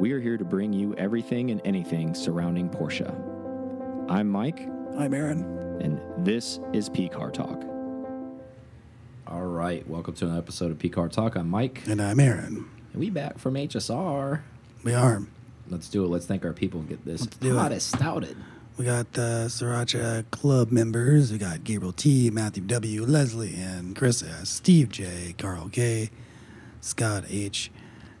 We are here to bring you everything and anything surrounding Porsche. I'm Mike, I'm Aaron. and this is P Car Talk. All right, welcome to an episode of P Car Talk. I'm Mike, And I'm Aaron. and we back from HSR. We are. Let's do it. Let's thank our people and get this do it. hottest stouted. We got the Sriracha Club members. We got Gabriel T, Matthew W, Leslie and Chris S, Steve J, Carl K, Scott H,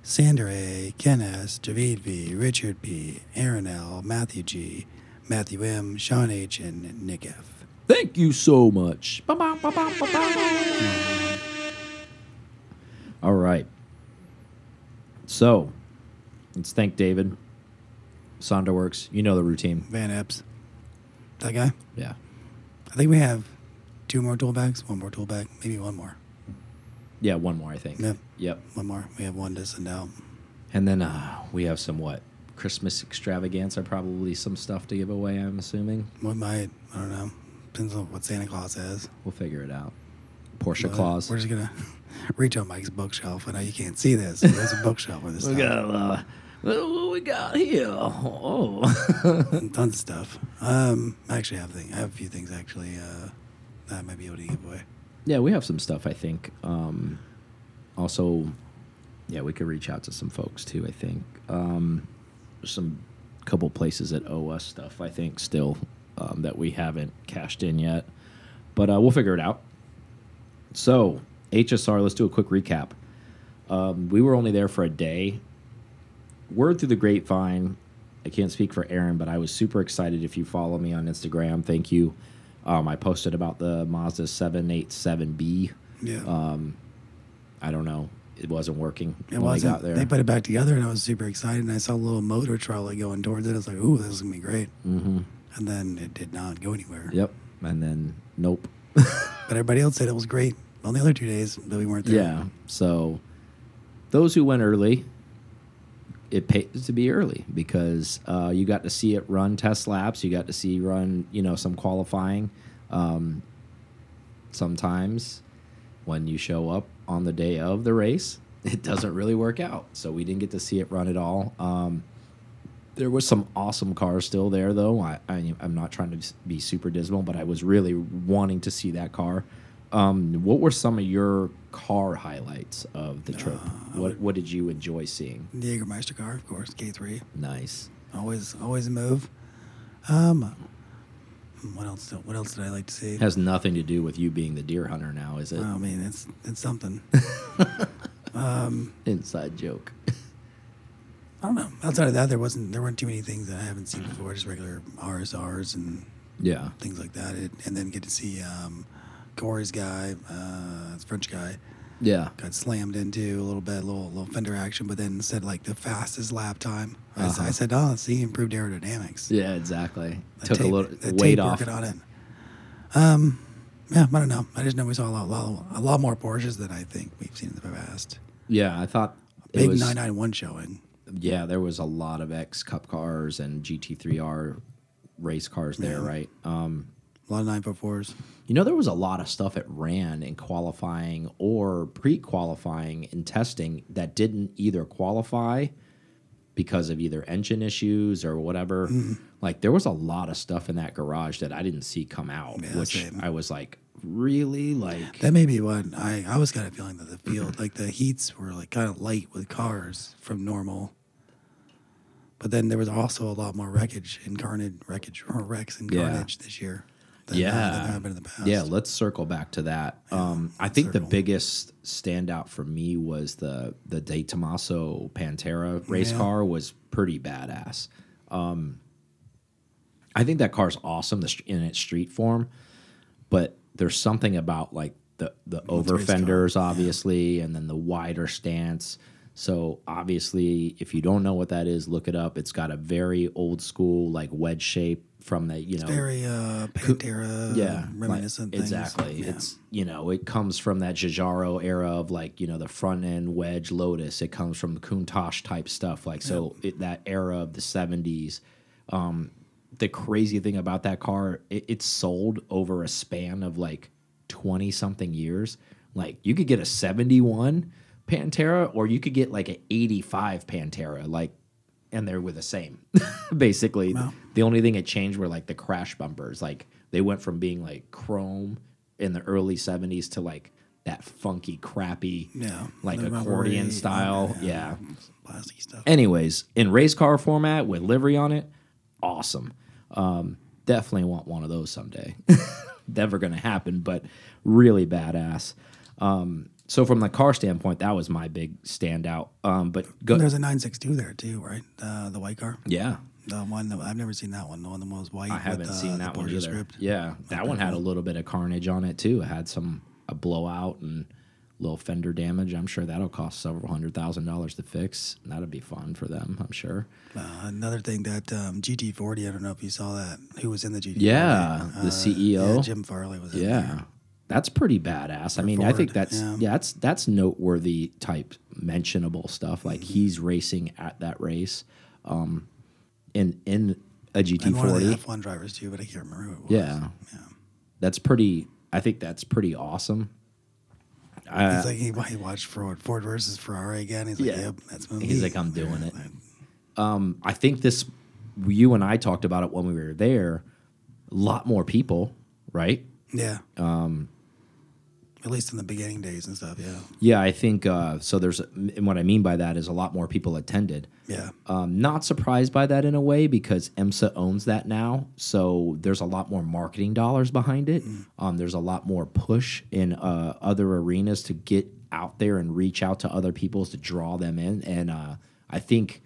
Sandra A, Ken S, Javid V, Richard P, Aaron L, Matthew G, Matthew M, Sean H, and Nick F. Thank you so much. All right. So, let's thank David, Sonderworks. You know the routine. Van Epps. That guy? Yeah. I think we have two more tool bags, one more tool bag, maybe one more. Yeah, one more, I think. Yep. Yep. One more. We have one to send out. And then uh, we have some what? Christmas extravaganza, probably some stuff to give away, I'm assuming. We might, I don't know. Depends on what Santa Claus has. We'll figure it out. Porsche But Claus. We're just gonna reach on Mike's bookshelf. I know you can't see this. There's a bookshelf with this We stuff. got uh, what we got here? Oh, tons of stuff. Um, I actually have thing. I have a few things actually uh, that I might be able to give away. Yeah, we have some stuff. I think. Um, also, yeah, we could reach out to some folks too. I think um, some couple places that owe us stuff. I think still um, that we haven't cashed in yet, but uh, we'll figure it out. So HSR, let's do a quick recap. Um, we were only there for a day. Word through the grapevine. I can't speak for Aaron, but I was super excited. If you follow me on Instagram, thank you. Um, I posted about the Mazda 787B. Yeah, Um, I don't know. It wasn't working it when wasn't. I got there. They put it back together, and I was super excited. And I saw a little motor trolley going towards it. I was like, "Ooh, this is gonna be great." mm-hmm. And then it did not go anywhere. Yep. And then nope. But everybody else said it was great on the other two days that we weren't there. Yeah. So those who went early, it pays to be early because uh, you got to see it run test laps. You got to see run, you know, some qualifying. Um, sometimes when you show up on the day of the race, it doesn't really work out. So we didn't get to see it run at all. Um, there was some awesome cars still there, though. I, I I'm not trying to be super dismal, but I was really wanting to see that car. Um, what were some of your car highlights of the trip? what What did you enjoy seeing? The Jägermeister car, of course, K three. Nice. Always, always a move. Um, what else? What else did I like to see? Has nothing to do with you being the deer hunter now, is it? I mean, it's it's something. Inside joke. I don't know. Outside of that, there wasn't there weren't too many things that I haven't seen before. Just regular RSRs and yeah. things like that. It, and then get to see um, Corey's guy, uh, French guy, Yeah. got slammed into a little bit, little little fender action, but then said like the fastest lap time. I, s- I Uh-huh. said, oh, see, improved aerodynamics. Yeah. Exactly. The Took a little the weight tape off. on it. Um, yeah, I don't know. I just know we saw a lot, lot, a lot more Porsches than I think we've seen in the past. Yeah, I thought it Big was. 991 showing. Yeah, there was a lot of X Cup cars and GT3R race cars there, Yeah. right? Um, A lot of nine foot fours. You know, there was a lot of stuff it ran in qualifying or pre qualifying and testing that didn't either qualify because of either engine issues or whatever. Mm-hmm. Like, there was a lot of stuff in that garage that I didn't see come out, Yeah, which same. I was like, really? Like, That may be what I, I was kind of feeling that the field, like the heats were like kind of light with cars from normal. But then there was also a lot more wreckage and carnage, wreckage or wrecks and Yeah. carnage this year. Than, yeah. have been in the past. Yeah, let's circle back to that. um, I think the biggest standout for me was the the De Tomaso Pantera race Yeah. car was pretty badass. Um, I think that car's awesome in its street form, but there's something about like the the over race car, fenders, yeah. obviously, and then the wider stance. So obviously, if you don't know what that is, look it up. It's got a very old school like wedge shape from the you know very uh, Pantera, yeah, reminiscent like, exactly. Yeah. It's you know it comes from that Giugiaro era of like you know the front end wedge Lotus. It comes from the Countach type stuff. Like so it, that era of the seventies. Um, the crazy thing about that car, it, it's sold over a span of like twenty something years. Like you could get a seventy one Pantera, or you could get like an eighty five Pantera. Like and they were the same. Basically, the only thing that changed were like the crash bumpers. Like they went from being like chrome in the early '70s to like that funky, crappy, Yeah, like accordion rubbery, style. Yeah. Plastic stuff. Anyways, in race car format with livery on it, awesome. Um, definitely want one of those someday. Never going to happen, but really badass. Um, so from the car standpoint, that was my big standout. Um, but go, There's a 962 there too, right? Uh, the white car. yeah, The one that I've never seen that one. The one that was white. I haven't uh, seen that one either. Script. Yeah, that one had a little bit of carnage on it too. It had some a blowout and little fender damage. I'm sure that'll cost several hundred thousand dollars to fix. That'd be fun for them. I'm sure. Uh, another thing that um, GT40. I don't know if you saw that. Who was in the GT40? Yeah, the CEO. Yeah, Jim Farley was. In Yeah. there. That's pretty badass. I mean, I think that's yeah. yeah. that's that's noteworthy type mentionable stuff. Like he's racing at that race, um, in in a GT And one of the forty. F1 drivers too, but I can't remember who it was. Yeah, that's pretty. I think that's pretty awesome. He's like he, he watched Ford, Ford versus Ferrari again. He's like, Yeah. yep, that's me. He's like, I'm doing it. Um, I think this. You and I talked about it when we were there. A lot more people, right? Yeah. Um. At least in the beginning days and stuff. Yeah. Yeah, I think uh, so. There's and what I mean by that is a lot more people attended. Yeah. Um, not surprised by that in a way because IMSA owns that now. So there's a lot more marketing dollars behind it. Um, there's a lot more push in uh, other arenas to get out there and reach out to other people to draw them in. And uh, I think,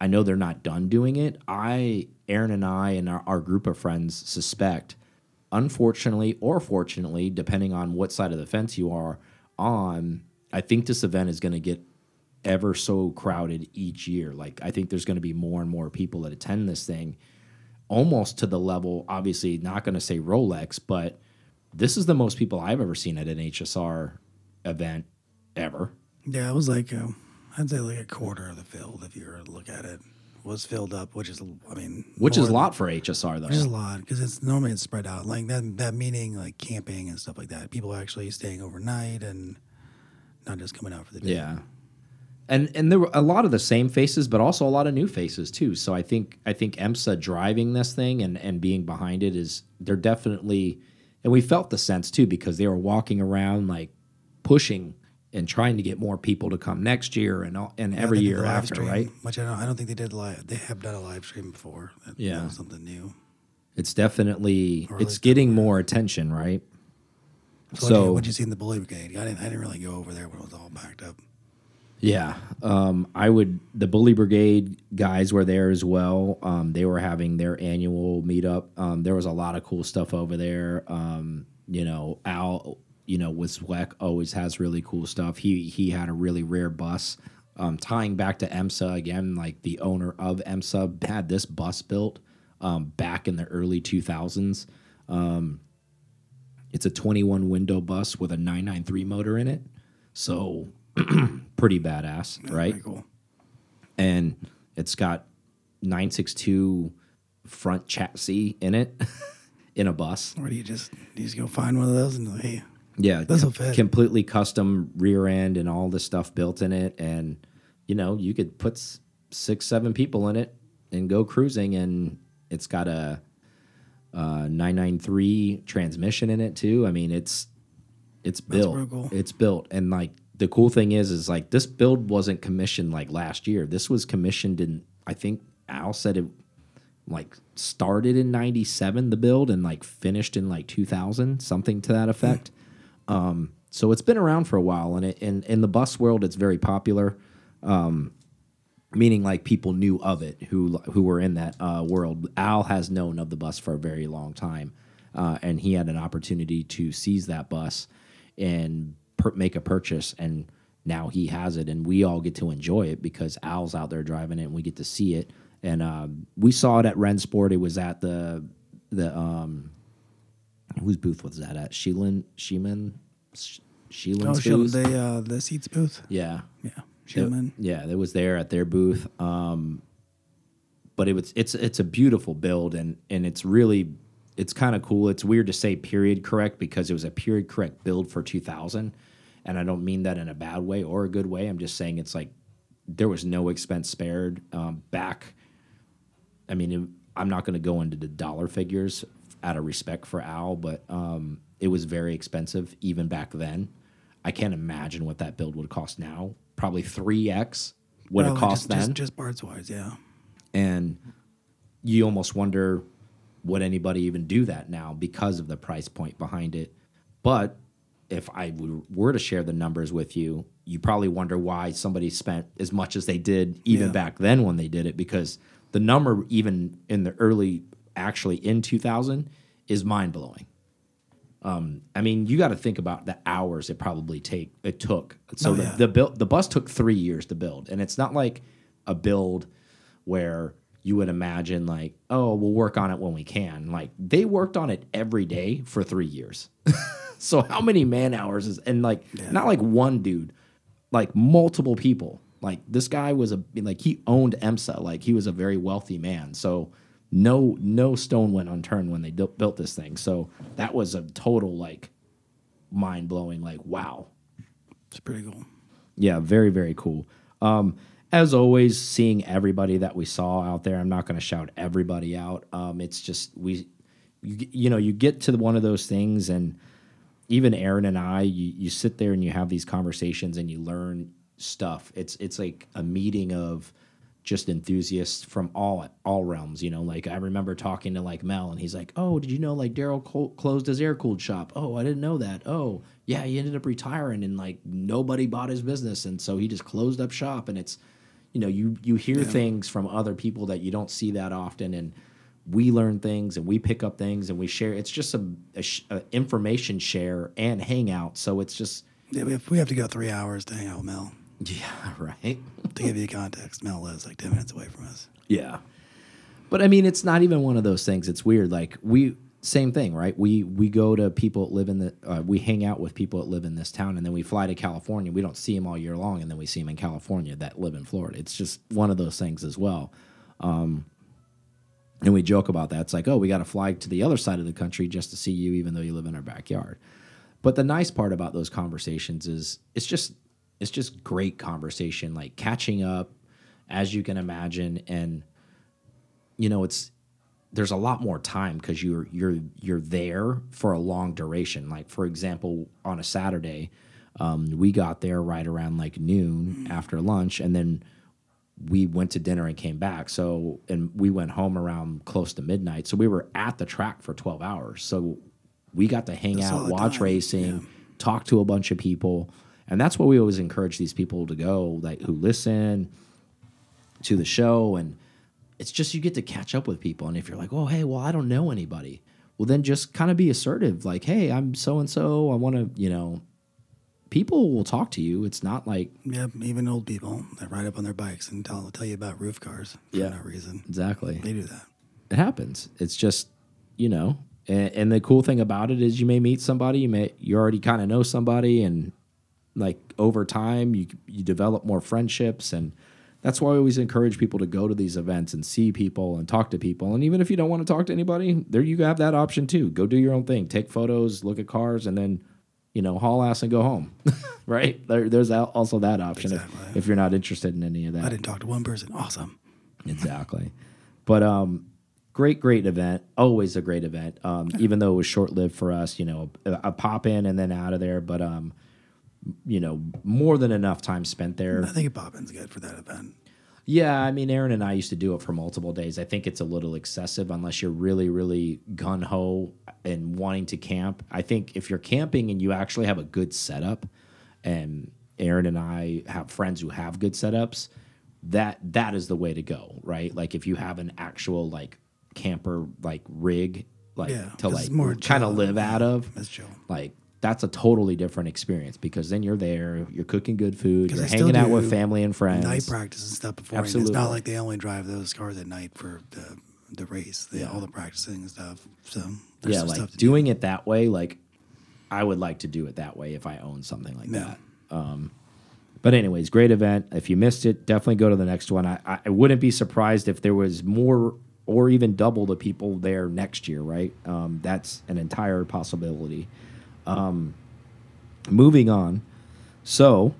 I know they're not done doing it. I, Aaron and I, and our, our group of friends suspect, unfortunately or fortunately, depending on what side of the fence you are on, I think this event is going to get ever so crowded each year. Like I think there's going to be more and more people that attend this thing, almost to the level. Obviously, not going to say Rolex, but this is the most people I've ever seen at an HSR event ever. Yeah. It was like, um, I'd say like a quarter of the field, if you were to look at it, was filled up, which is, I mean, Which is a lot for HSR though. Which is a lot because it's normally it's spread out like that. That meaning like camping and stuff like that. People are actually staying overnight and not just coming out for the day. Yeah. And and there were a lot of the same faces, but also a lot of new faces too. So I think I think IMSA driving this thing and and being behind it is they're definitely and we felt the sense too because they were walking around like pushing and trying to get more people to come next year and all, and Yeah, every year after, stream, right? Which I don't. I don't think they did live. They have done a live stream before. That, Yeah. that something new. It's definitely it's getting more attention, right? So, So- what you see in the Bully Brigade? I didn't. I didn't really go over there when it was all backed up. Yeah, um, I would. The Bully Brigade guys were there as well. Um, they were having their annual meetup. Um, there was a lot of cool stuff over there. Um, you know, Al, you know, with Zweck always has really cool stuff. He he had a really rare bus. Um, tying back to IMSA again, like the owner of IMSA had this bus built um, back in the early two thousands. Um, it's a 21 window bus with a 993 motor in it. So pretty badass, right? Pretty cool. And it's got 962 front chassis in it in a bus. Or do you just you just go find one of those and hey, Yeah, This'll com- fit. completely custom rear end and all the stuff built in it. And you know, you could put s- six, seven people in it and go cruising. And it's got a, uh 993 transmission in it too. I mean, it's it's built. cool. It's built, and like the cool thing is, is like this build wasn't commissioned like last year. This was commissioned in I think Al said it like started in 97 the build and like finished in like 2000 something to that effect um so it's been around for a while and it, in in the bus world it's very popular. Um meaning like people knew of it who who were in that uh, world. Al has known of the bus for a very long time uh, and he had an opportunity to seize that bus and make a purchase and now he has it and we all get to enjoy it because al's out there driving it and we get to see it. And um, we saw it at Rennsport it was at the the um whose booth was that at sheelan sheeman Sh- oh, sheelan's booth the uh, the seats booth. yeah Yeah, it- Shilman. yeah, it was there at their booth. Um, but it was it's it's a beautiful build and and it's really it's kind of cool. It's weird to say period correct because it was a period correct build for 2000, and I don't mean that in a bad way or a good way. I'm just saying it's like there was no expense spared. Um, back, I mean, it, I'm not going to go into the dollar figures out of respect for Al, but um, it was very expensive even back then. I can't imagine what that build would cost now. Probably three x what it cost just, then Just, just parts wise, yeah. and you almost wonder would anybody even do that now because of the price point behind it but if I were to share the numbers with you you probably wonder why somebody spent as much as they did even Yeah. back then when they did it because the number even in the early actually in 2000 is mind-blowing um, I mean, you got to think about the hours it probably take it took. So Oh, the yeah. the build the bus took three years to build, and it's not like a build where you would imagine like, oh, we'll work on it when we can. Like they worked on it every day for three years. so how many man hours is and like not like one dude, like multiple people. Like this guy was a like he owned IMSA, like he was a very wealthy man. So no no stone went unturned when they built this thing. So that was a total like mind blowing like wow. It's pretty cool. Yeah, very very cool. Um, as always, seeing everybody that we saw out there. I'm not going to shout everybody out. Um, it's just we, you, you know, you get to the, one of those things, and even Aaron and I, you, you sit there and you have these conversations and you learn stuff. It's it's like a meeting of just enthusiasts from all all realms. You know, like I remember talking to like Mel, and he's like, "Oh, did you know like Daryl closed his air cooled shop? Oh, I didn't know that. Oh, yeah, he ended up retiring, and like nobody bought his business, and so he just closed up shop. And it's, you know, you you hear things from other people that you don't see that often, and we learn things and we pick up things and we share. It's just a, a, sh a information share and hangout. So it's just Yeah, we have, we have to go three hours to hang out with Mel. Yeah, right. To give you context, Mel lives like 10 minutes away from us. Yeah. But I mean, it's not even one of those things. It's weird. Like we, same thing, right? We we go to people that live in the, uh, we hang out with people that live in this town, and then we fly to California. We don't see them all year long, and then we see them in California that live in Florida. It's just one of those things as well. Um, and we joke about that. It's like, oh, we got to fly to the other side of the country just to see you, even though you live in our backyard. But the nice part about those conversations is it's just it's just great conversation, like catching up, as you can imagine, and you know it's there's a lot more time because you're you're you're there for a long duration. Like for example, on a Saturday, um, we got there right around like noon after lunch, and then we went to dinner and came back. So and we went home around close to midnight. So we were at the track for 12 hours. So we got to hang That's out, watch time, racing, talk to a bunch of people. And that's what we always encourage these people to go, like who listen to the show and it's just you get to catch up with people and if you're like oh hey well i don't know anybody well then just kind of be assertive like hey i'm so and so i want to you know people will talk to you it's not like Yep, even old people that ride up on their bikes and tell tell you about roof cars for Yeah. no reason. exactly They do that. it happens it's just you know and, and the cool thing about it is you may meet somebody you may you already kind of know somebody and like over time you you develop more friendships and that's why I always encourage people to go to these events and see people and talk to people. And even if you don't want to talk to anybody, there you have that option too. Go do your own thing, take photos, look at cars, and then you know haul ass and go home. right? There, there's also that option if, if you're not interested in any of that. I didn't talk to one person. Awesome. Exactly. But um, great, great event. Always a great event. Um, even though it was short lived for us, you know, a, a pop in and then out of there. But um, you know, more than enough time spent there. I think a Bobbin's good for that event. Yeah, I mean, Aaron and I used to do it for multiple days. I think it's a little excessive unless you're really, really gun ho and wanting to camp. I think if you're camping and you actually have a good setup, and Aaron and I have friends who have good setups, that that is the way to go, right? Like if you have an actual like camper like rig, like Yeah, to like more kind of live out of, That's chill. like that's a totally different experience because then you're there, you're cooking good food, you're hanging out with family and friends. Night practice and stuff before. and It's not like they only drive those cars at night for the the race. They all the practicing and stuff. So yeah, like stuff to do. doing it that way, like I would like to do it that way if I owned something like Yeah. that. Um, but anyways, great event. If you missed it, definitely go to the next one. I, I- I wouldn't be surprised if there was more or even double the people there next year. Right? Um, that's an entire possibility. Um, moving on. So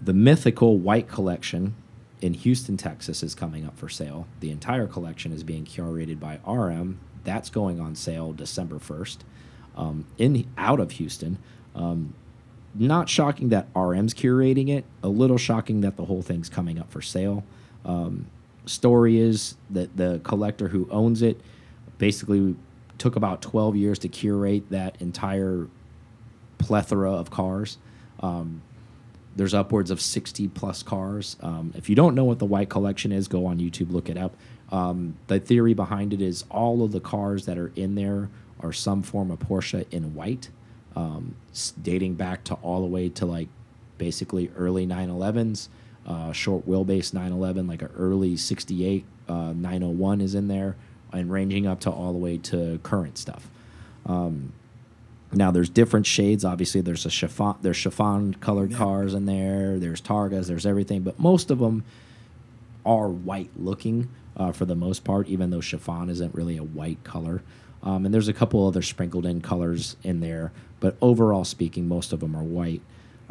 the mythical White Collection in Houston, Texas is coming up for sale. The entire collection is being curated by RM. That's going on sale December 1st um, in out of Houston. Um, not shocking that RM's curating it. A little shocking that the whole thing's coming up for sale. Um, story is that the collector who owns it basically took about 12 years to curate that entire plethora of cars. Um, there's upwards of 60 plus cars. Um, if you don't know what the white collection is, go on YouTube, look it up. Um, the theory behind it is all of the cars that are in there are some form of Porsche in white, um, dating back to all the way to like basically early 911s, uh, short wheelbase 911, like an early 68 uh, 901 is in there, and ranging up to all the way to current stuff. Um, now there's different shades. Obviously, there's a chiffon, there's chiffon colored Yeah. cars in there. There's Targas. There's everything, but most of them are white looking uh, for the most part. Even though chiffon isn't really a white color, um, and there's a couple other sprinkled in colors in there. But overall speaking, most of them are white.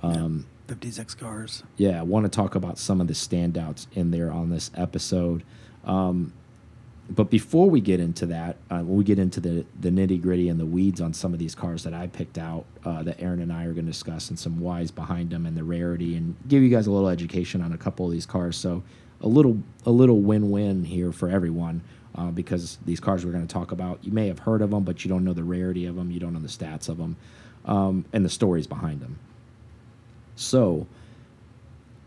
Um, 56 cars. yeah, I want to talk about some of the standouts in there on this episode. Um, but before we get into that, uh, when we get into the the nitty gritty and the weeds on some of these cars that I picked out, uh, that Aaron and I are going to discuss, and some whys behind them and the rarity, and give you guys a little education on a couple of these cars. So a little a little win win here for everyone. Uh, because these cars we're going to talk about, you may have heard of them, but you don't know the rarity of them, you don't know the stats of them, um, and the stories behind them. So,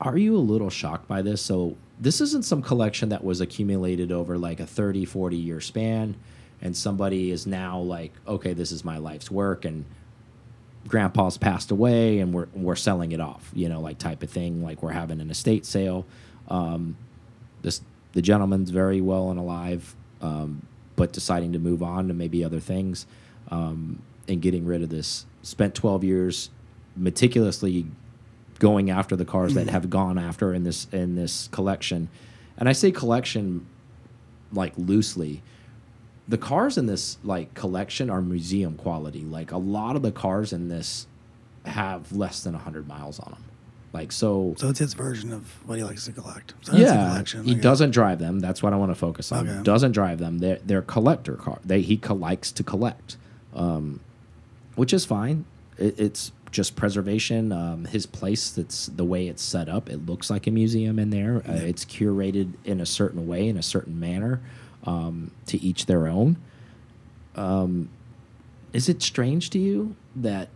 are you a little shocked by this? So, this isn't some collection that was accumulated over like a 30, 40 year span, and somebody is now like, okay, this is my life's work, and grandpa's passed away, and we're, we're selling it off, you know, like type of thing, like we're having an estate sale. Um, this the gentleman's very well and alive, um, but deciding to move on to maybe other things um, and getting rid of this. Spent 12 years meticulously going after the cars that have gone after in this in this collection, and I say collection like loosely. The cars in this like collection are museum quality. Like a lot of the cars in this have less than 100 miles on them. Like so So it's his version of what he likes to collect. So yeah, collection. he doesn't drive them. That's what I want to focus on. Okay. Doesn't drive them. They're they're collector car. They he likes to collect, um, which is fine. It, it's just preservation. Um, his place. That's the way it's set up. It looks like a museum in there. Uh, it's curated in a certain way, in a certain manner, um, to each their own. Um, is it strange to you that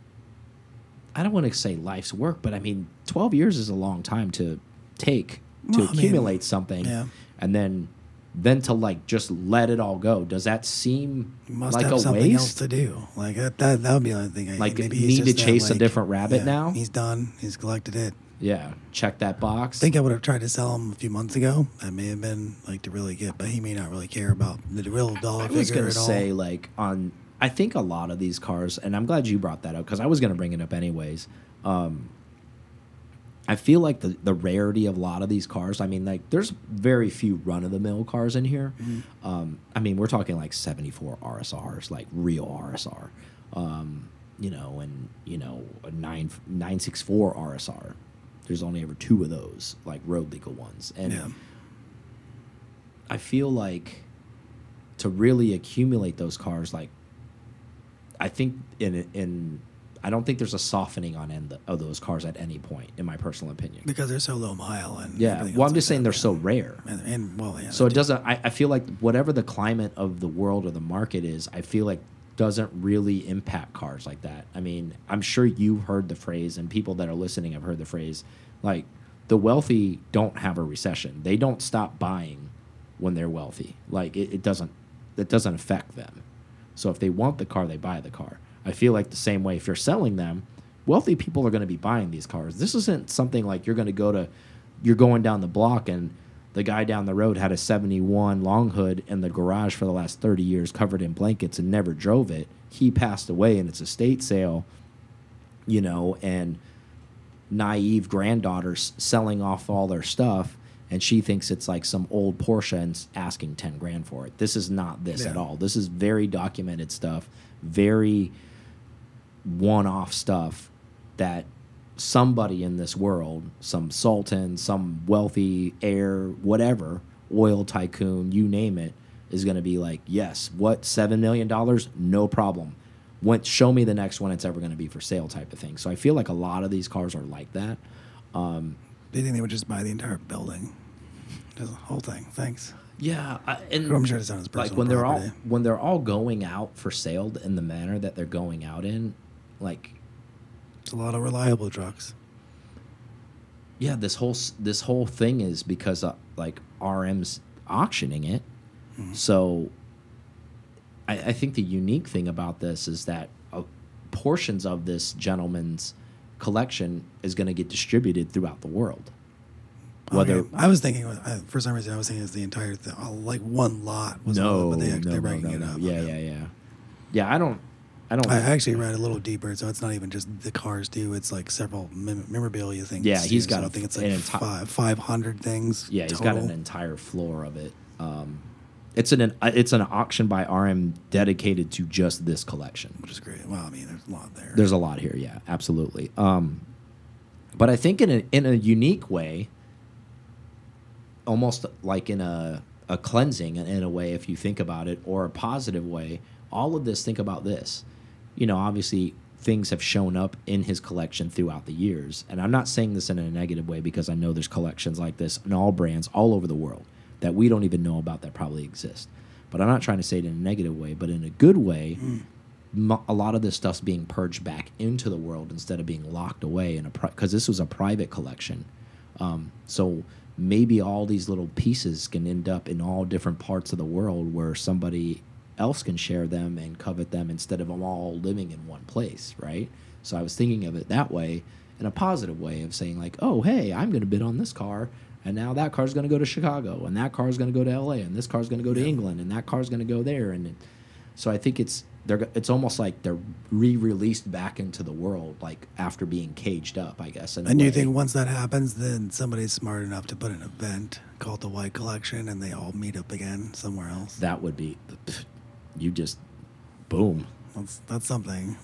I don't want to say life's work, but I mean, 12 years is a long time to take to Well, I mean, accumulate something yeah. and then then to like just let it all go. Does that seem He must like have a something else waste? to do. Like that, that, that would be the only thing. I, Like, maybe need to just that, chase a different rabbit yeah, now? He's done. He's collected it. Yeah, check that box. I think I would have tried to sell him a few months ago. That may have been like to really get, but he may not really care about the real dollar I was gonna at all. say like on I think a lot of these cars, and I'm glad you brought that up because I was gonna bring it up anyways. Um, I feel like the the rarity of a lot of these cars. I mean, like there's very few run of the mill cars in here. Mm-hmm. Um, I mean, we're talking like 74 RSRs, like real RSR. Um, you know, and you know a nine nine six four RSR. There's only ever two of those, like road legal ones, and yeah, I feel like to really accumulate those cars, like I think in in I don't think there's a softening on end of those cars at any point, in my personal opinion. because they're so low mile and Yeah, well, I'm just like saying that, they're so rare. And, and well, yeah. So it doesn't. I, I feel like whatever the climate of the world or the market is, I feel like doesn't really impact cars like that. I mean, I'm sure you've heard the phrase, and people that are listening have heard the phrase, like the wealthy don't have a recession. They don't stop buying when they're wealthy. Like it, it doesn't. It doesn't affect them. So if they want the car, they buy the car. I feel like the same way. If you're selling them, wealthy people are going to be buying these cars. This isn't something like you're going to go to, you're going down the block and the guy down the road had a 71 long hood in the garage for the last 30 years covered in blankets and never drove it. He passed away and it's a state sale, you know, and naive granddaughters selling off all their stuff and she thinks it's like some old Porsche and asking 10 grand for it. This is not this at all. This is very documented stuff, very one off stuff that somebody in this world, some sultan, some wealthy heir, whatever, oil tycoon, you name it, is going to be like, yes, what seven million dollars? No problem. When, show me the next one it's ever going to be for sale type of thing. So I feel like a lot of these cars are like that. Um, Do you think they would just buy the entire building? The whole thing. Thanks. yeah, I, and I'm sure it's on his personal like when they're all when they're all going out for sale in the manner that they're going out in, like It's a lot of reliable drugs. yeah, this whole this whole thing is because uh, like RM's auctioning it. So I, I think the unique thing about this is that uh, portions of this gentleman's collection is going to get distributed throughout the world. Whether Okay, I was thinking, I, for some reason, I was thinking it's the entire thing, uh, like one lot was no, but they, no, they're no, breaking no, it up. Yeah, Okay. yeah, yeah, yeah. I don't, I don't. I actually read a little deeper, so it's not even just the cars too. It's like several mem memorabilia things. Yeah, he's too, got So a- I think it's like enti- five five hundred things. Yeah, he's total. got an entire floor of it. Um, it's an, an it's an auction by RM dedicated to just this collection. which is great. Well, I mean, there's a lot there. There's a lot here, yeah, absolutely. Um, but I think in a in a unique way, almost like in a a cleansing in a way, if you think about it, or a positive way. All of this, think about this. You know, obviously things have shown up in his collection throughout the years, and I'm not saying this in a negative way because I know there's collections like this in all brands all over the world that we don't even know about that probably exist. But I'm not trying to say it in a negative way, but in a good way mo- a lot of this stuff's being purged back into the world instead of being locked away in a because this was a private collection. Um, so maybe all these little pieces can end up in all different parts of the world where somebody else can share them and covet them instead of them all living in one place, right? So I was thinking of it that way in a positive way of saying like, oh hey, I'm going to bid on this car. And now that car's going to go to Chicago, and that car's going to go to L.A., and this car's going to go to England, and that car's going to go there, and it, so I think it's they're it's almost like they're re-released back into the world, like after being caged up, I guess. and you think once that happens, then somebody's smart enough to put an event called the White Collection, and they all meet up again somewhere else? that would be you just boom? That's that's something.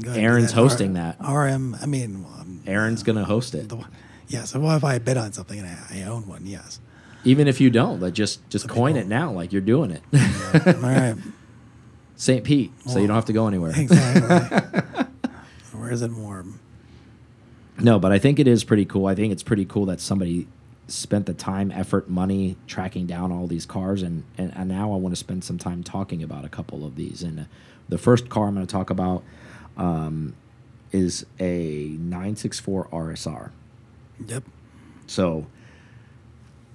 Go ahead and do Aaron's that. hosting that. RM. I mean, well, Aaron's uh, gonna host it, one- yeah. So well, if I bid on something and I, I own one, yes. even if you don't. Like just just That'd coin it now, like you're doing it. all right. St. Pete, so you don't have to go anywhere. Exactly. Where is it warm? No, but I think it is pretty cool. I think it's pretty cool that somebody spent the time, effort, money tracking down all these cars, and and, and now I want to spend some time talking about a couple of these. And uh, the first car I'm going to talk about um, is a 964 RSR. Yep. So,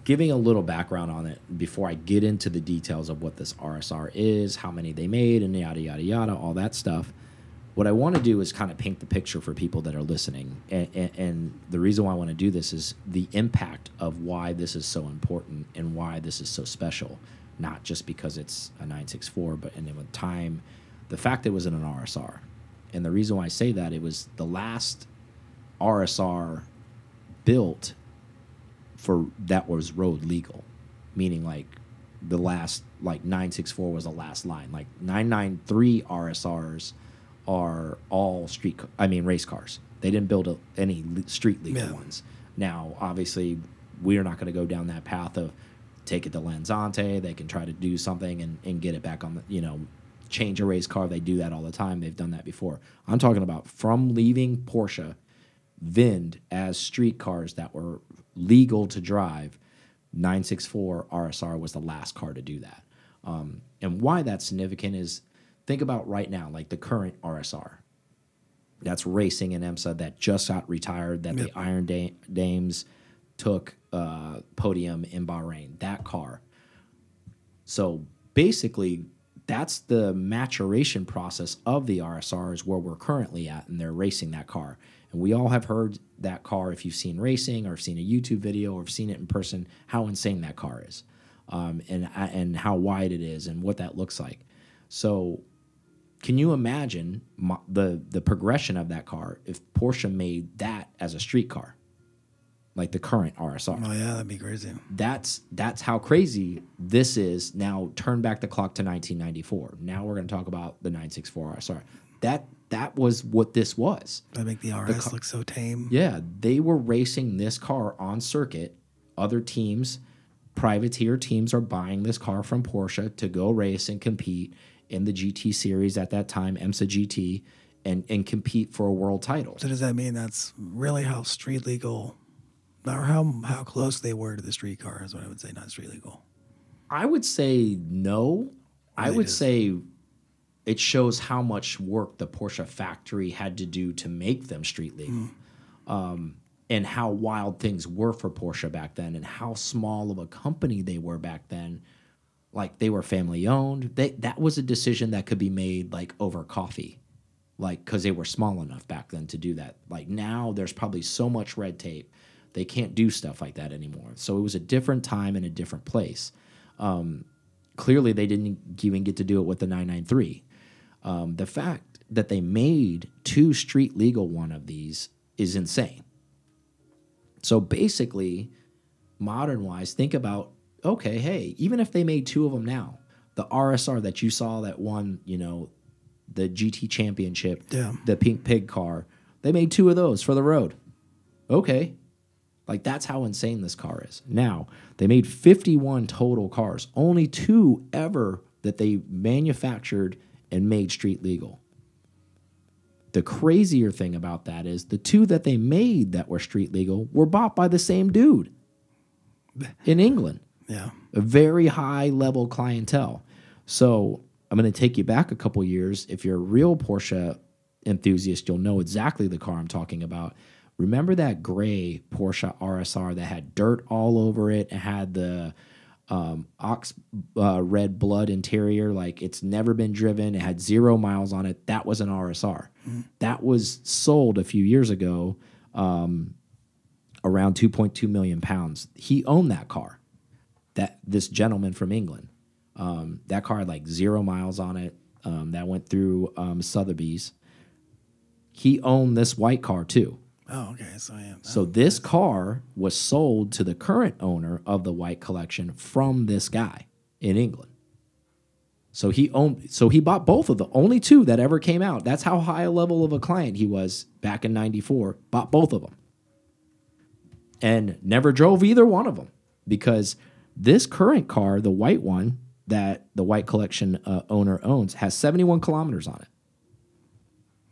giving a little background on it before I get into the details of what this RSR is, how many they made, and yada, yada, yada, all that stuff. What I want to do is kind of paint the picture for people that are listening. And, and, and the reason why I want to do this is the impact of why this is so important and why this is so special. Not just because it's a 964, but and then with time, the fact that it was in an RSR. And the reason why I say that, it was the last RSR built for that was road legal, meaning like the last like 964 was the last line. Like 993 RSRs are all street. I mean race cars. They didn't build a, any street legal Yeah. ones. Now, obviously, we are not going to go down that path of take it to Lanzante. They can try to do something and, and get it back on the you know change a race car. They do that all the time. They've done that before. I'm talking about from leaving Porsche VINed as street cars that were legal to drive. 964 RSR was the last car to do that. Um, and why that's significant is think about right now, like the current RSR that's racing in IMSA that just got retired, that the Iron da Dames took uh, podium in Bahrain. That car. So basically, that's the maturation process of the RSR is where we're currently at, and they're racing that car. And we all have heard that car if you've seen racing or seen a YouTube video or seen it in person, how insane that car is, um, and and how wide it is and what that looks like. So can you imagine the the progression of that car if Porsche made that as a street car, like the current RSR? Oh yeah, that'd be crazy. That's that's how crazy this is. Now turn back the clock to 1994. Now we're going to talk about the 964 RSR. That that was what this was. That make the RS look so tame. Yeah, they were racing this car on circuit. Other teams, privateer teams, are buying this car from Porsche to go race and compete in the GT series at that time, IMSA GT, and and compete for a world title. So does that mean that's really how street legal, or how how close they were to the street car is what I would say, not street legal. I would say no. I would is. say it shows how much work the Porsche factory had to do to make them street legal. Um, and how wild things were for Porsche back then and how small of a company they were back then. Like they were family owned. They, that was a decision that could be made like over coffee. Like cuz they were small enough back then to do that. Like now there's probably so much red tape. They can't do stuff like that anymore. So it was a different time and a different place clearly they didn't even get to do it with the 993. Um, the fact that they made two street legal one of these is insane. So basically, modern wise, think about okay, hey, even if they made two of them now, the RSR that you saw that won, you know, the GT championship, Yeah. the pink pig car, they made two of those for the road. Okay, like that's how insane this car is. Now, they made 51 total cars, only two ever that they manufactured and made street legal. The crazier thing about that is the two that they made that were street legal were bought by the same dude in England Yeah. a very high level clientele. So I'm going to take you back a couple years. If you're a real Porsche enthusiast, you'll know exactly the car I'm talking about. Remember that gray Porsche RSR that had dirt all over it and had the um, ox uh, red blood interior? Like it's never been driven. It had zero miles on it. That was an RSR. That was sold a few years ago um, around 2.2 million pounds. He owned that car that this gentleman from England. Um, that car had like zero miles on it. Um, that went through um, Sotheby's. He owned this white car too. Oh, okay. So yeah. So this car was sold to the current owner of the white collection from this guy in England. So he owned so he bought both of the only two that ever came out. That's how high a level of a client he was back in 94. Bought both of them. And never drove either one of them because this current car, the white one that the white collection uh, owner owns has 71 kilometers on it.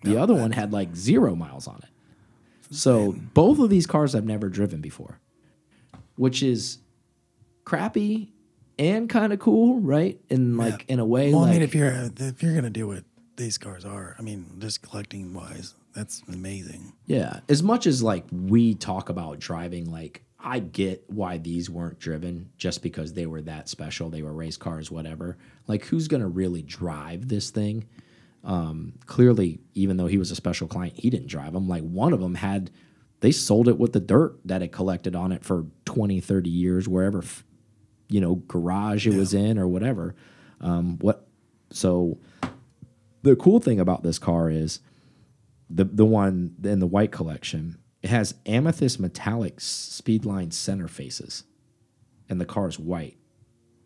The other one had like 0 miles on it. So both of these cars I've never driven before, which is crappy and kind of cool, right? In like in a way, Well, like I mean, if you're if you're gonna do what these cars are, I mean, just collecting wise, that's amazing. yeah. As much as like we talk about driving, like I get why these weren't driven just because they were that special. They were race cars, whatever. Like who's gonna really drive this thing? Um, clearly, even though he was a special client, he didn't drive them. Like one of them had, they sold it with the dirt that it collected on it for 20, 30 years, wherever, you know, garage it was in or whatever. Um, what, so the cool thing about this car is the, the one in the white collection, it has amethyst metallic speedline center faces and the car is white.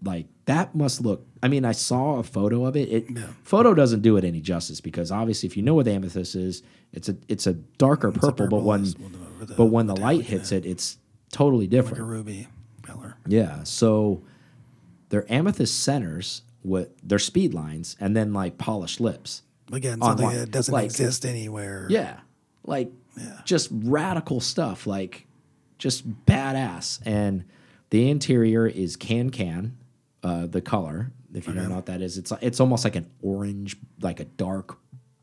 Like that must look. I mean, I saw a photo of it. It photo doesn't do it any justice because obviously, if you know what amethyst is, it's a it's a darker purple, but purple when is with the- but when the light hits it, it's totally different. Like a ruby color. Yeah. So they're amethyst centers with their speed lines and then like polished lips. Again, something that doesn't like- exist anywhere. Yeah. Like Yeah. just radical stuff, like just badass. And the interior is can can, uh, the color. If you don't know what that is, it's it's almost like an orange, like a dark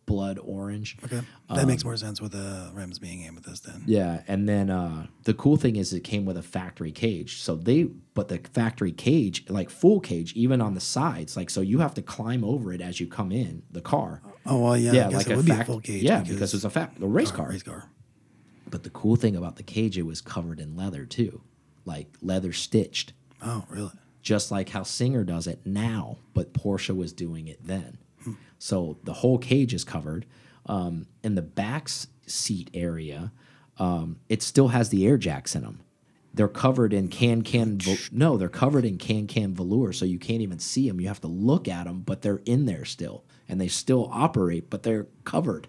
blood orange. Okay, that makes more sense with the rims being amethyst then. Yeah, and then uh, the cool thing is it came with a factory cage. So they, but the factory cage, like full cage, even on the sides, like so you have to climb over it as you come in the car. Oh well, yeah, yeah, like it a would be a full cage. Yeah, because, it's a fact, a race car. race car. But the cool thing about the cage, it was covered in leather too, like leather stitched, Oh really? just like how Singer does it now, but Porsche was doing it then. So the whole cage is covered. Um, in the back seat area, um, it still has the air jacks in them. They're covered in can can. No, they're covered in can can velour, so you can't even see them. You have to look at them, but they're in there still, and they still operate, but they're covered.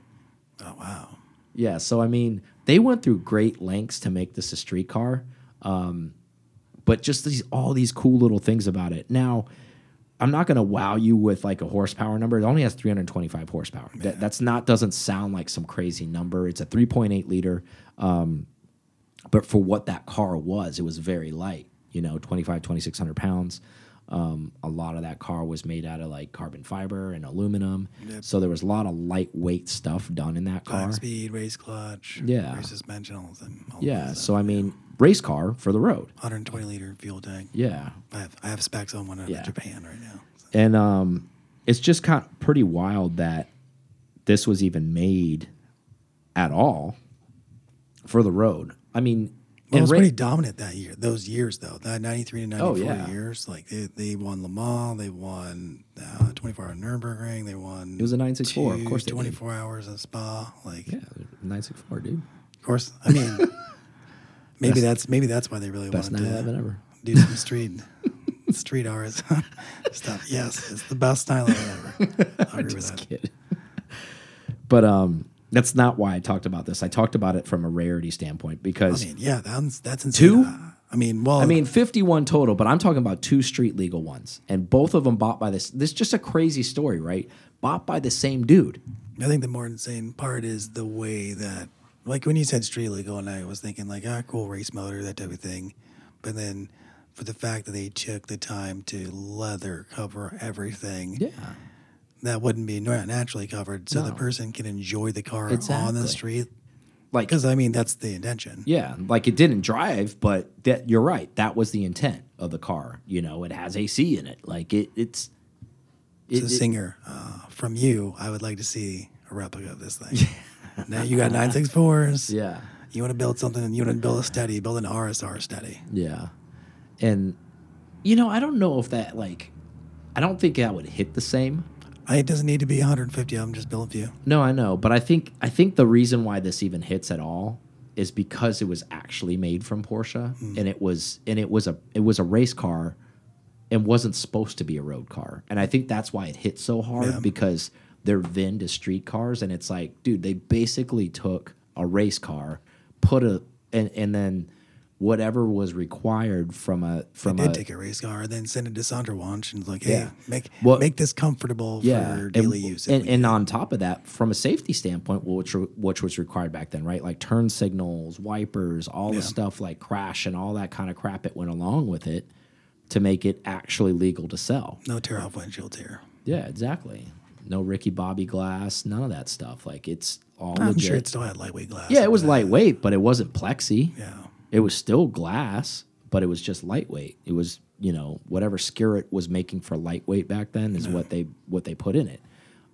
Oh wow. Yeah, so I mean, they went through great lengths to make this a street car, um, but just these all these cool little things about it. Now, I'm not going to wow you with like a horsepower number. It only has 325 horsepower. That, that's not doesn't sound like some crazy number. It's a 3.8 liter, um, but for what that car was, it was very light. You know, 25, 2600 pounds. Um, a lot of that car was made out of like carbon fiber and aluminum. So there was a lot of lightweight stuff done in that car. Five speed, race clutch, Yeah. race suspensionals, and all Yeah. So I mean, race car for the road. 120 liter fuel tank. Yeah. I have I have specs on one out Yeah. of Japan right now. So, And um, it's just kind of pretty wild that this was even made at all for the road. I mean, well, it was pretty dominant that year. Those years though, that 93 to 94 Oh, yeah. years, like they, they won Le Mans, they won uh, 24 hour Nurburgring, they won. It was a 964, of course they did. 24 hours of Spa. Like, yeah, nine six four, dude, of course. I mean, maybe Best- that's maybe that's why they really best wanted to ever. do some street street hours stuff. Yes, it's the best 911 ever. I agree with that. Kid. but um, that's not why I talked about this. I talked about it from a rarity standpoint I because mean, yeah, that's that's insane. Two? I mean, well, I mean, 51 total, but I'm talking about two street legal ones. And both of them bought by this. This is just a crazy story, right? Bought by the same dude. I think the more insane part is the way that, like when you said street legal, and I was thinking like, ah, cool race motor, that type of thing. But then for the fact that they took the time to leather cover everything Yeah. that wouldn't be naturally covered, so the person can enjoy the car on the street. Like, Because I mean, that's the intention. yeah, like it didn't drive, but that you're right. That was the intent of the car. You know, it has AC in it. Like it, it's. It, a it- Singer, uh, from you, I would like to see a replica of this thing. now you got nine six fours. yeah. You want to build something, you want to build a steady, build an RSR steady. Yeah. And, you know, I don't know if that, like, I don't think that would hit the same. I, it doesn't need to be 150 of them, just build a few. No, I know, but I think I think the reason why this even hits at all is because it was actually made from Porsche hmm. and it was and it was a it was a race car and wasn't supposed to be a road car. And I think that's why it hit so hard Yeah. because they're VIN to street cars and it's like, dude, they basically took a race car, put a and and then whatever was required from a from a did take a race car, then send it to Sonderwunsch and like, hey, Yeah. make What- make this comfortable yeah, for and- daily use. And, and on top of that, from a safety standpoint, which which was required back then, right? Like turn signals, wipers, all Yeah. the stuff like crash and all that kind of crap that went along with it to make it actually legal to sell. no tear off windshield tear. Yeah, exactly. No Ricky Bobby glass, none of that stuff. Like it's all I'm legit. sure it still had lightweight glass. yeah, it was lightweight, but it wasn't plexi. Yeah. It was still glass, but it was just lightweight. It was, you know, whatever Sekurit was making for lightweight back then is what they what they put in it.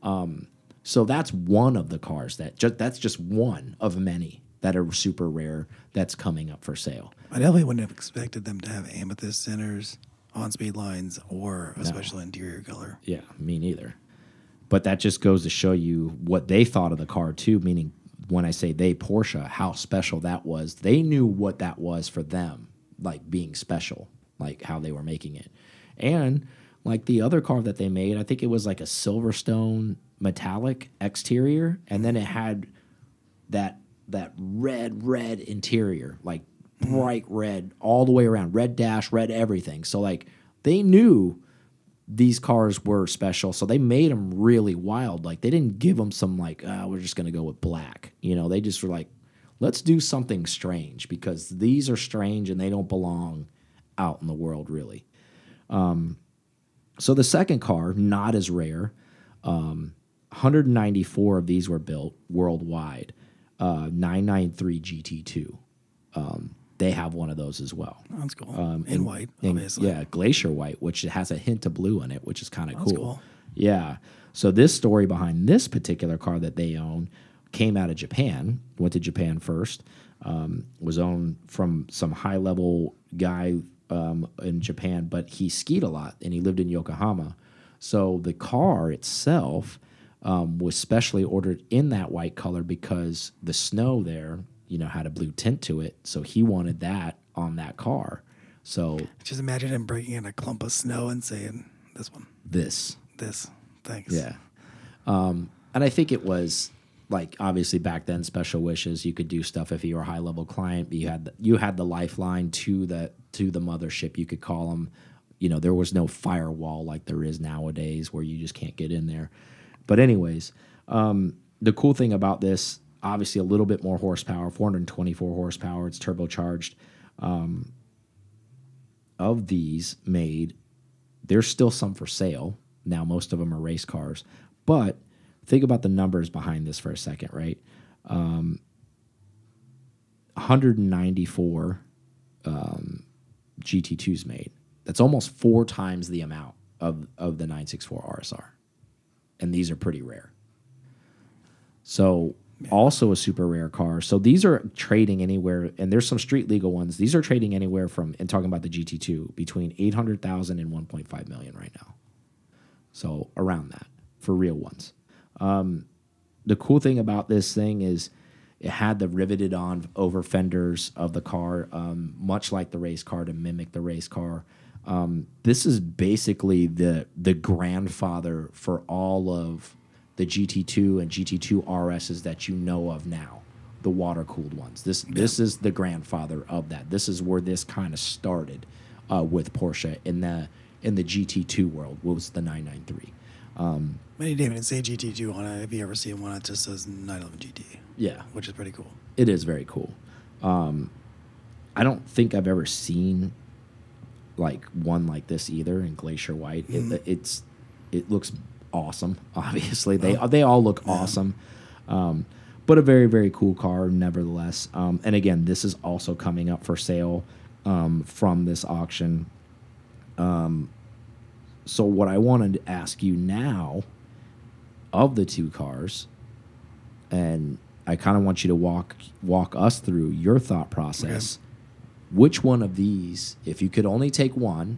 Um, so that's one of the cars that just that's just one of many that are super rare that's coming up for sale. I definitely wouldn't have expected them to have amethyst centers on Speedlines or a special interior color. Yeah, me neither. But that just goes to show you what they thought of the car too. Meaning, when I say they Porsche, how special that was. They knew what that was for them, like being special, like how they were making it, and like the other car that they made. I think it was like a Silverstone metallic exterior, and then it had that that red red interior, like mm-hmm. bright red all the way around, red dash, red everything. So like they knew these cars were special, so they made them really wild. Like they didn't give them some like, ah, we're just gonna go with black. You know, they just were like, let's do something strange because these are strange and they don't belong out in the world really. Um, so the second car, not as rare, um, 194 of these were built worldwide. Uh, 993 GT2. Um, they have one of those as well. That's cool. Um, in white, in- obviously. yeah, glacier white, which has a hint of blue in it, which is kind of cool. cool. Yeah. So this story behind this particular car that they own came out of Japan. Went to Japan first. Um, was owned from some high level guy um, in Japan, but he skied a lot and he lived in Yokohama. So the car itself um, was specially ordered in that white color because the snow there, you know, had a blue tint to it. So he wanted that on that car. So Just imagine him breaking in a clump of snow and saying, "This one, this this, thanks." Yeah. Um, and I think it was like obviously back then special wishes you could do stuff if you were a high level client but you had the, you had the lifeline to the to the mothership you could call them you know there was no firewall like there is nowadays where you just can't get in there but anyways um, the cool thing about this obviously a little bit more horsepower 424 horsepower it's turbocharged um, of these made there's still some for sale now most of them are race cars but think about the numbers behind this for a second, right? Um, 194 um, GT2s made. That's almost four times the amount of, of the 964 RSR. And these are pretty rare. So, also a super rare car. So, these are trading anywhere, and there's some street legal ones. These are trading anywhere from, and talking about the GT2, between 800,000 and 1.5 million right now. So, around that for real ones. Um, the cool thing about this thing is it had the riveted on over fenders of the car, um, much like the race car to mimic the race car. Um, this is basically the the grandfather for all of the GT2 and GT2 RSs that you know of now, the water cooled ones. This yeah. this is the grandfather of that. This is where this kind of started uh, with Porsche in the in the GT2 world. What was the 993? Um, but didn't even say GT2 on it. If you ever see one, it just says 911 GT. Yeah, which is pretty cool. It is very cool. Um, I don't think I've ever seen like one like this either in Glacier White. Mm. It, it's it looks awesome. Obviously, they oh. they all look yeah. awesome. Um, but a very very cool car nevertheless. Um, and again, this is also coming up for sale um, from this auction. Um, so what I wanted to ask you now of the two cars, and I kind of want you to walk walk us through your thought process. Okay. Which one of these, if you could only take one,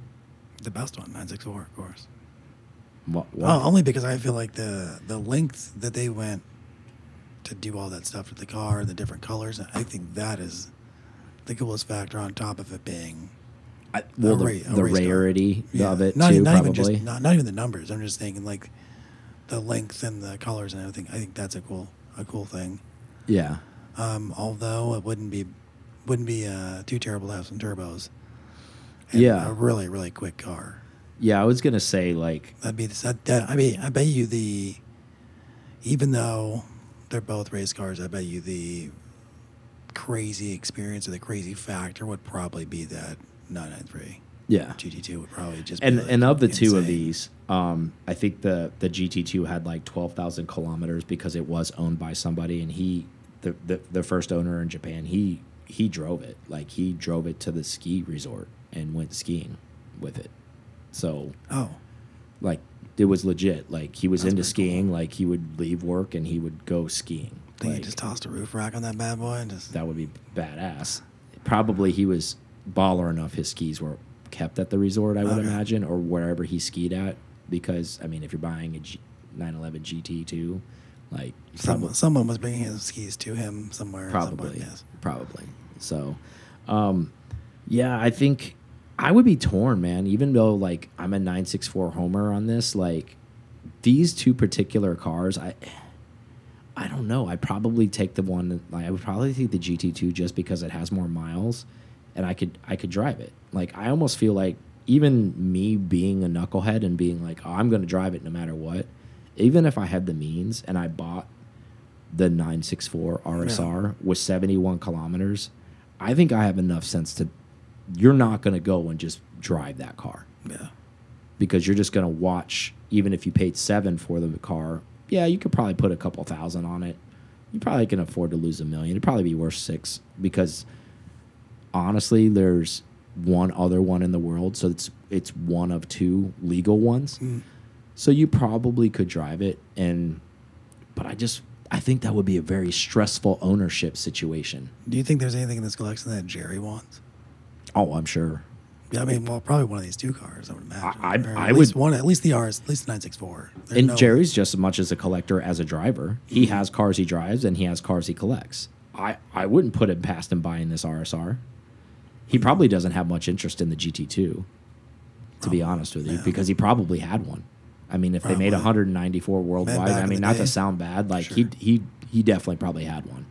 the best one, nine six four, of course. What, what? Oh, only because I feel like the the length that they went to do all that stuff with the car, the different colors, I think that is the coolest factor on top of it being I, well, the, the rarity yeah. of it not, too, not probably. Even just, not, not even the numbers. I'm just thinking like the length and the colors and everything. I think that's a cool a cool thing. Yeah. Um, although it wouldn't be wouldn't be uh, too terrible to have some turbos. yeah. A really really quick car. Yeah, I was gonna say like that'd be that, that. I mean, I bet you the even though they're both race cars, I bet you the crazy experience or the crazy factor would probably be that 993. Yeah, GT2 would probably just and like and of the insane. two of these, um, I think the the GT2 had like twelve thousand kilometers because it was owned by somebody, and he the, the the first owner in Japan he he drove it like he drove it to the ski resort and went skiing with it. So oh, like it was legit. Like he was That's into skiing. Cool. Like he would leave work and he would go skiing. Think like, he just tossed a roof rack on that bad boy and just that would be badass. Probably he was baller enough. His skis were kept at the resort, I would okay. imagine, or wherever he skied at. Because I mean, if you're buying a G 911 GT2, like someone, someone was bringing his skis to him somewhere. Probably, yes. probably. So, um, yeah, I think I would be torn, man. Even though like I'm a 964 Homer on this, like these two particular cars, I. I don't know. I'd probably take the one. Like, I would probably take the GT2 just because it has more miles and I could I could drive it. Like I almost feel like even me being a knucklehead and being like, oh, I'm going to drive it no matter what, even if I had the means and I bought the 964 RSR yeah. with 71 kilometers, I think I have enough sense to. You're not going to go and just drive that car. Yeah. Because you're just going to watch, even if you paid seven for the car, yeah, you could probably put a couple thousand on it. You probably can afford to lose a million. It'd probably be worth six because honestly, there's one other one in the world, so it's it's one of two legal ones. Mm. So you probably could drive it, and but I just I think that would be a very stressful ownership situation. Do you think there's anything in this collection that Jerry wants? Oh, I'm sure. Yeah, I mean, well, probably one of these two cars. I would imagine. I, I, I would one at least the RS, at least the 964. There's and no Jerry's just as much as a collector as a driver. He mm -hmm. has cars he drives, and he has cars he collects. I I wouldn't put it past him buying this RSR. He probably doesn't have much interest in the GT2, to be honest with you, yeah. because he probably had one. I mean, if they made 194 worldwide, I mean, not day. to sound bad, like Sure. he he he definitely probably had one.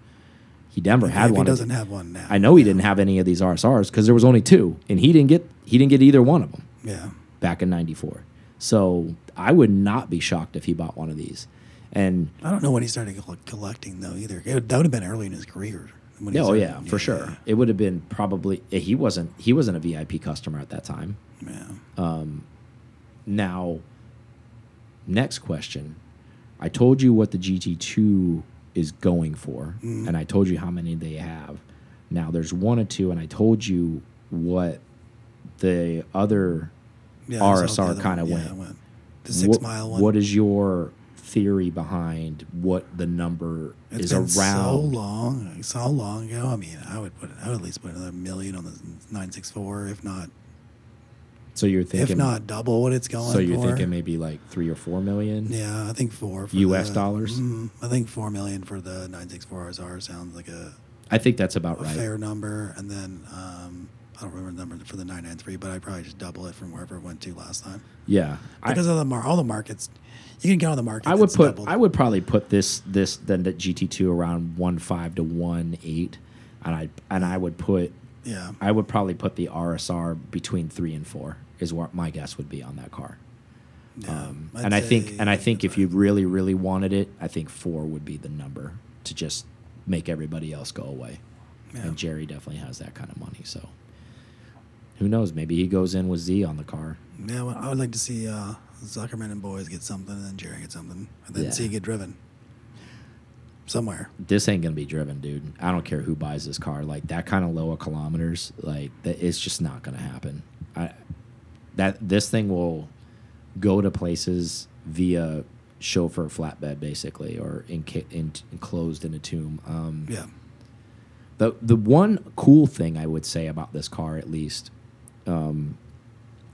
He Denver had if he one. doesn't have one now. I know he didn't have any of these RSRs because there was only two, and he didn't get he didn't get either one of them Yeah. back in '94. So I would not be shocked if he bought one of these. And I don't know when he started collecting though either. It, that would have been early in his career. When he oh started- yeah, for sure, it would have been probably he wasn't he wasn't a VIP customer at that time. Yeah. Um, Now, next question. I told you what the GT2 is going for, Mm. and I told you how many they have. Now, there's one or two, and I told you what the other yeah I saw the RSR kind of. Yeah, went. went. The six What- mile one. What is your theory behind what the number It's is been so around? long, so long ago. I mean, I would put, I would at least put another million on the nine six four, if not, So you're thinking, if not double what it's going so you're for. thinking maybe like three or four million? Yeah, I think four for US the- dollars? Mm, I think four million for the nine six four RSR sounds like a, I think that's about right. fair number, and then um, I don't remember the number for the nine nine three, but I'd probably just double it from wherever it went to last time Yeah, I- because of the mar- all the markets. You can get on the markets. I would put doubled. I would probably put this this then the GT two around one five to one eight, and I and I would put yeah. I would probably put the RSR between three and four is what my guess would be on that car. yeah. Um, and I think and I think if you really really wanted it, I think four would be the number to just make everybody else go away. Yeah. And Jerry definitely has that kind of money, so who knows? Maybe he goes in with Z on the car. Yeah, well, I would like to see uh, Zuckerman and boys get something, and then Jerry get something, and then Yeah. see get driven somewhere. this ain't gonna be driven, dude. I don't care who buys this car. Like that kind of lower kilometers, like that, it's just not gonna happen. I that this thing will go to places via chauffeur flatbed, basically, or in, in, enclosed in a tomb. Um, Yeah, the the one cool thing I would say about this car, at least, um,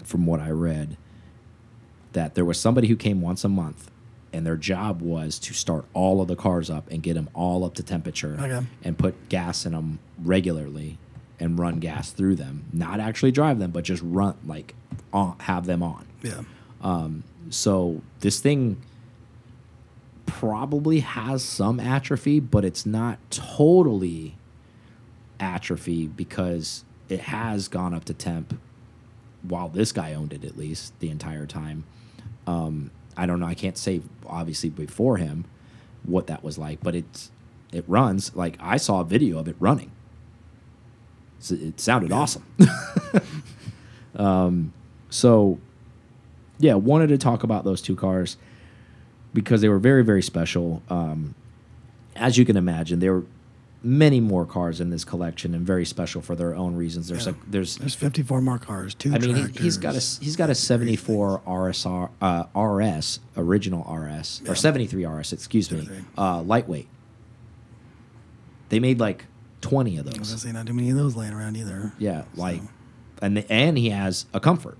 from what I read, that there was somebody who came once a month, and their job was to start all of the cars up and get them all up to temperature, Okay. and put gas in them regularly, and run gas through them. Not actually drive them, but just run like on, have them on. yeah, So this thing probably has some atrophy, but it's not totally atrophy because it has gone up to temp while this guy owned it at least the entire time. Um, I don't know. I can't say obviously before him what that was like, but it's it runs like I saw a video of it running. So it sounded awesome. um, so yeah, wanted to talk about those two cars because they were very, very special. Um, as you can imagine, they were many more cars in this collection and very special for their own reasons. There's Yeah. a, there's There's 54 more cars, two I mean, he, he's got a he's got a 74 RSR uh, RS original RS Yeah. or 73 RS, excuse me, uh, lightweight. They made like 20 of I was gonna those. say not too many of those laying around either. Yeah, So, like, and the, and he has a comfort.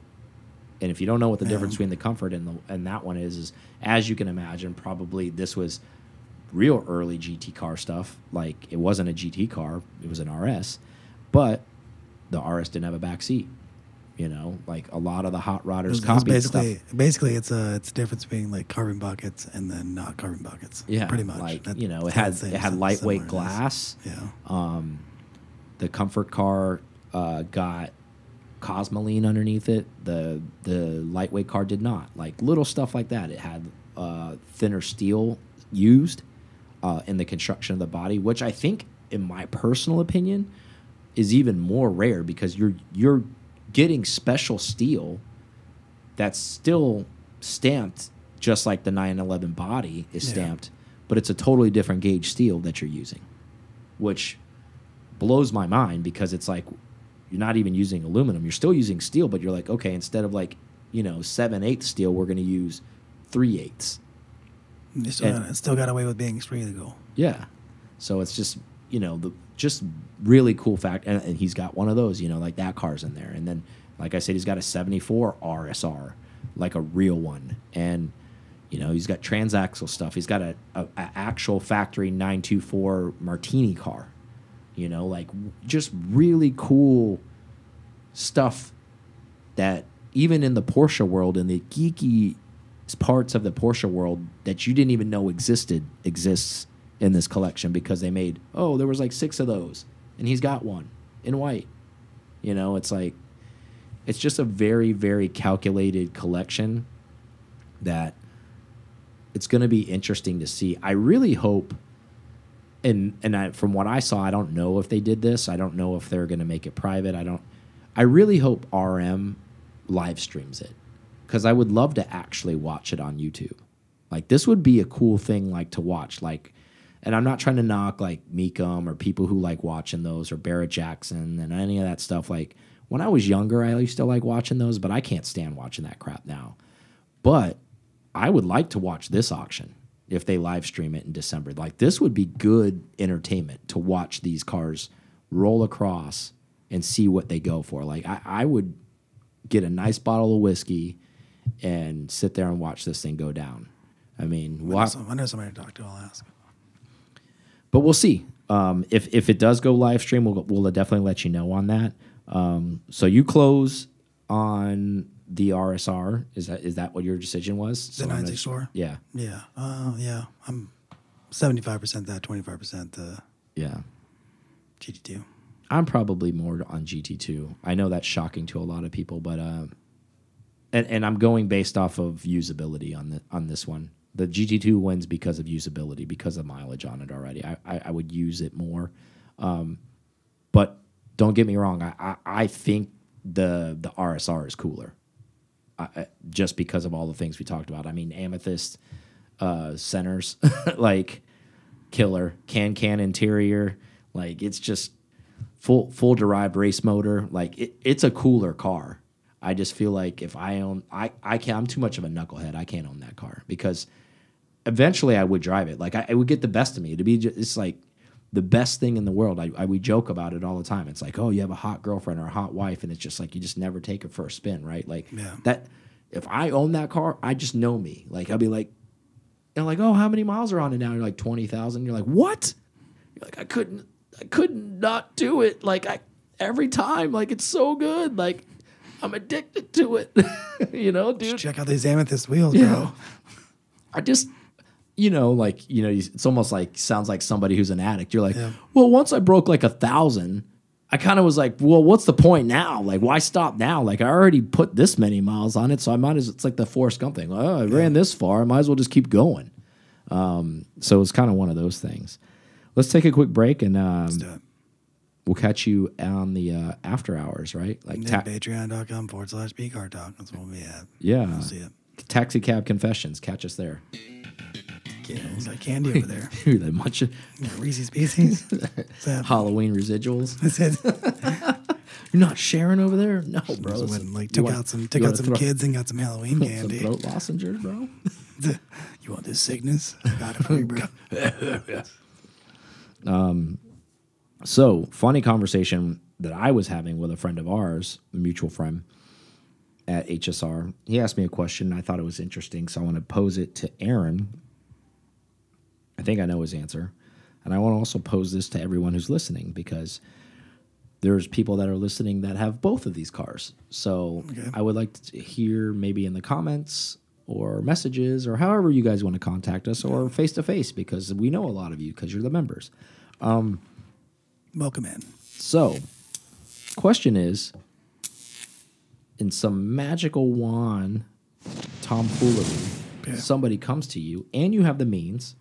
And if you don't know what the Yeah. difference between the comfort and the and that one is, is as you can imagine, probably this was real early GT car stuff. Like it wasn't a GT car; it was an RS, but the RS didn't have a back seat. You know, like a lot of the hot rodders it was copied stuff. basically basically it's a it's a difference between like carbon buckets and then not carbon buckets. Yeah, pretty much. Like That- you know, it had it had lightweight glass. Yeah, Um, the comfort car uh, got Cosmoline underneath it. The the lightweight car did not. Like little stuff like that. It had uh, thinner steel used uh, in the construction of the body, which I think, in my personal opinion, is even more rare because you're you're getting special steel that's still stamped just like the 911 body is Yeah. stamped, but it's a totally different gauge steel that you're using, which blows my mind because it's like you're not even using aluminum. You're still using steel, but you're like, okay, instead of like, you know, seven eighths steel, we're going to use three eighths. You still, And- got, it still got away with being extremely legal. Yeah. So it's just, you know, the just really cool fact. And, and he's got one of those, you know, like that car's in there. And then, like I said, he's got a 74 RSR, like a real one. And, you know, he's got transaxle stuff. He's got a, a, a actual factory 924 Martini car, you know, like just really cool stuff that even in the Porsche world, in the geeky parts of the Porsche world that you didn't even know existed exists in this collection because they made oh there was like six of those and he's got one in white. You know, it's like it's just a very very calculated collection that it's going to be interesting to see. I really hope and and I, from what I saw, I don't know if they did this. I don't know if they're going to make it private. I don't. I really hope RM live streams it because I would love to actually watch it on YouTube. Like this would be a cool thing, like to watch. Like, and I'm not trying to knock like Mecum or people who like watching those or Barrett Jackson and any of that stuff. Like when I was younger, I used to like watching those, but I can't stand watching that crap now. But I would like to watch this auction if they live stream it in December. Like this would be good entertainment to watch these cars roll across and see what they go for. Like I, I would get a nice bottle of whiskey and sit there and watch this thing go down. I mean, I know, some, I know somebody to talk to. I'll ask. but we'll see. Um, if if it does go live stream, we'll we'll definitely let you know on that. Um, so you close on the RSR. Is that is that what your decision was? The So I'm 964? Yeah, Yeah. Uh, yeah. I'm 75% that, 25% the yeah. GT2. I'm probably more on GT2. I know that's shocking to a lot of people, but uh, and and I'm going based off of usability on the on this one. The GT2 wins because of usability, because of mileage on it already. I I, I would use it more, um, but don't get me wrong. I, I I think the the RSR is cooler, I, I, just because of all the things we talked about. I mean, amethyst uh, centers, like killer can can interior, like it's just full full derived race motor. Like it, it's a cooler car. I just feel like if I own, I I can't. I'm too much of a knucklehead. I can't own that car because eventually I would drive it. Like I, it would get the best of me. To be, just, it's like the best thing in the world. I, I we joke about it all the time. It's like, oh, you have a hot girlfriend or a hot wife, and it's just like you just never take her for a spin, right? Like Yeah. that. If I own that car, I just know me. Like I'll be like, and like, oh, how many miles are on it now? You're like twenty thousand. You're like, what? You're like, I couldn't, I couldn't not do it. Like I every time, like it's so good. Like I'm addicted to it. you know, dude. Check out these amethyst wheels, Yeah. bro. I just, you know, like you know, it's almost like sounds like somebody who's an addict. You're like, Yeah. well, once I broke like a thousand, I kind of was like, well, what's the point now? Like, why stop now? Like, I already put this many miles on it, so I might as it's like the Forrest Gump thing. Oh, I ran this far, I might as well just keep going. Um, so it's kind of one of those things. Let's take a quick break and um, Let's do it. We'll catch you on the uh, after hours, right? Like, ta- Patreon.com forward slash Pcar talk. That's what we have. yeah, We'll see it. taxi cab confessions. Catch us there. Yeah, there's like candy over there. Dude, that much Reese's Pieces. Halloween residuals. That's it. You're not sharing over there? No, bro. Just went and, like you took want- out some took out some throw- kids and got some Halloween Some candy. throat lozenges, bro. you want this sickness? Got it for you, bro. So, funny conversation that I was having with a friend of ours, a mutual friend at HSR. He asked me a question. I thought it was interesting, so I want to pose it to Aaron. I think I know his answer. And I want to also pose this to everyone who's listening because there's people that are listening that have both of these cars. So Okay. I would like to hear maybe in the comments or messages or however you guys want to contact us or face to face because we know a lot of you because you're the members. Um, Welcome in. So, question is in some magical wand tomfoolery, Yeah. somebody comes to you and you have the means